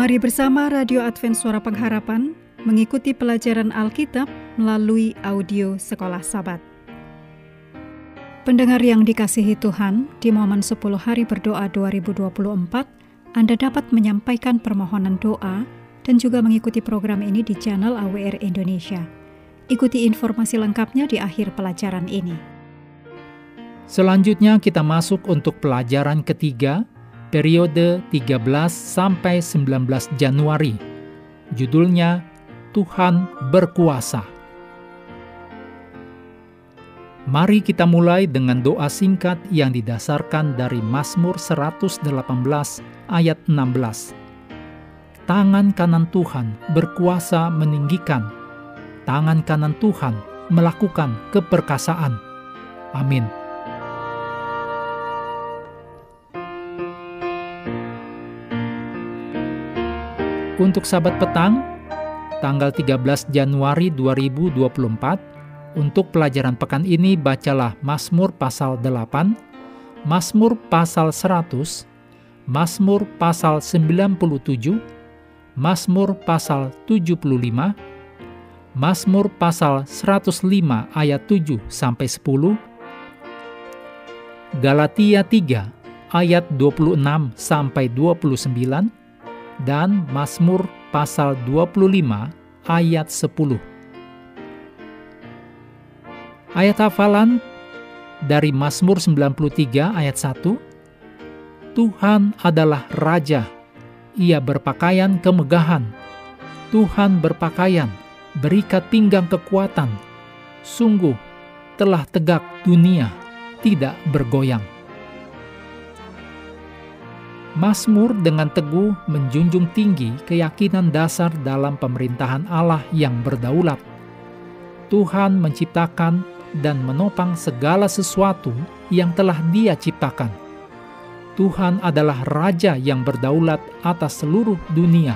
Mari bersama Radio Advent Suara Pengharapan mengikuti pelajaran Alkitab melalui audio Sekolah Sabat. Pendengar yang dikasihi Tuhan, di momen 10 hari berdoa 2024, Anda dapat menyampaikan permohonan doa dan juga mengikuti program ini di channel AWR Indonesia. Ikuti informasi lengkapnya di akhir pelajaran ini. Selanjutnya kita masuk untuk pelajaran ketiga, periode 13 sampai 19 Januari. Judulnya Tuhan berkuasa. Mari kita mulai dengan doa singkat yang didasarkan dari Mazmur 118 ayat 16. Tangan kanan Tuhan berkuasa meninggikan. Tangan kanan Tuhan melakukan keperkasaan. Amin. Untuk sahabat petang, tanggal 13 Januari 2024, untuk pelajaran pekan ini bacalah Mazmur pasal 8, Mazmur pasal 100, Mazmur pasal 97, Mazmur pasal 75, Mazmur pasal 105 ayat 7 sampai 10, Galatia 3 ayat 26 sampai 29, dan Mazmur pasal 25 ayat 10. Ayat hafalan dari Mazmur 93 ayat 1, Tuhan adalah Raja, ia berpakaian kemegahan, Tuhan berpakaian, berikat pinggang kekuatan, sungguh telah tegak dunia, tidak bergoyang. Mazmur dengan teguh menjunjung tinggi keyakinan dasar dalam pemerintahan Allah yang berdaulat. Tuhan menciptakan dan menopang segala sesuatu yang telah Dia ciptakan. Tuhan adalah Raja yang berdaulat atas seluruh dunia,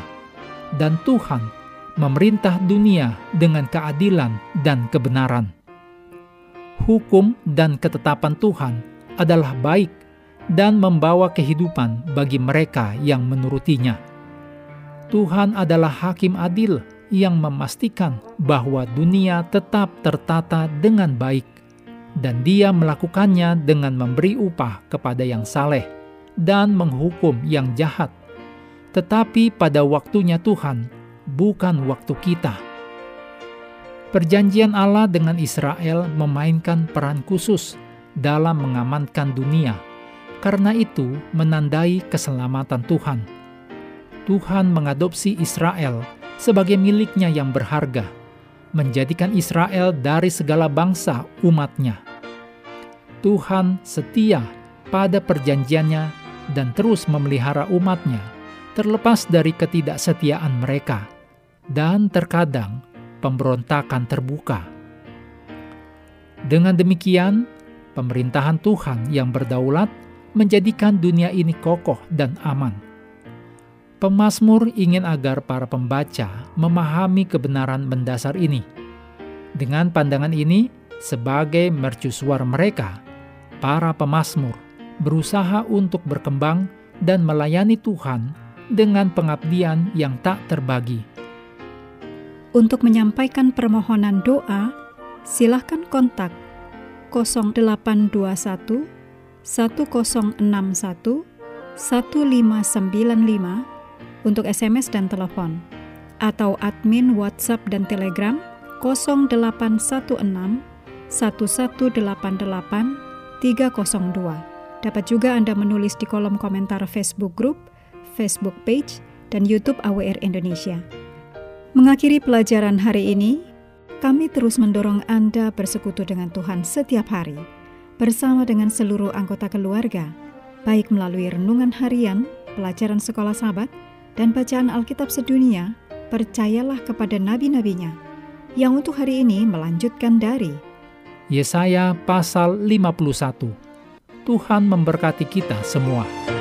dan Tuhan memerintah dunia dengan keadilan dan kebenaran. Hukum dan ketetapan Tuhan adalah baik dan membawa kehidupan bagi mereka yang menurutinya. Tuhan adalah hakim adil yang memastikan bahwa dunia tetap tertata dengan baik, dan Dia melakukannya dengan memberi upah kepada yang saleh dan menghukum yang jahat. Tetapi pada waktunya Tuhan, bukan waktu kita. Perjanjian Allah dengan Israel memainkan peran khusus dalam mengamankan dunia karena itu menandai keselamatan Tuhan. Tuhan mengadopsi Israel sebagai miliknya yang berharga, menjadikan Israel dari segala bangsa umatnya. Tuhan setia pada perjanjiannya dan terus memelihara umatnya, terlepas dari ketidaksetiaan mereka, dan terkadang pemberontakan terbuka. Dengan demikian, pemerintahan Tuhan yang berdaulat menjadikan dunia ini kokoh dan aman. Pemazmur ingin agar para pembaca memahami kebenaran mendasar ini. Dengan pandangan ini, sebagai mercusuar mereka, para pemazmur berusaha untuk berkembang dan melayani Tuhan dengan pengabdian yang tak terbagi. Untuk menyampaikan permohonan doa, silahkan kontak 0821 1061 1595 untuk SMS dan telepon atau admin WhatsApp dan Telegram 0816 1188 302. Dapat juga Anda menulis di kolom komentar Facebook Group, Facebook Page, dan YouTube AWR Indonesia. Mengakhiri pelajaran hari ini, kami terus mendorong Anda bersekutu dengan Tuhan setiap hari bersama dengan seluruh anggota keluarga, baik melalui renungan harian, pelajaran sekolah sahabat, dan bacaan Alkitab sedunia, percayalah kepada nabi-nabinya, yang untuk hari ini melanjutkan dari Yesaya pasal 51. Tuhan memberkati kita semua.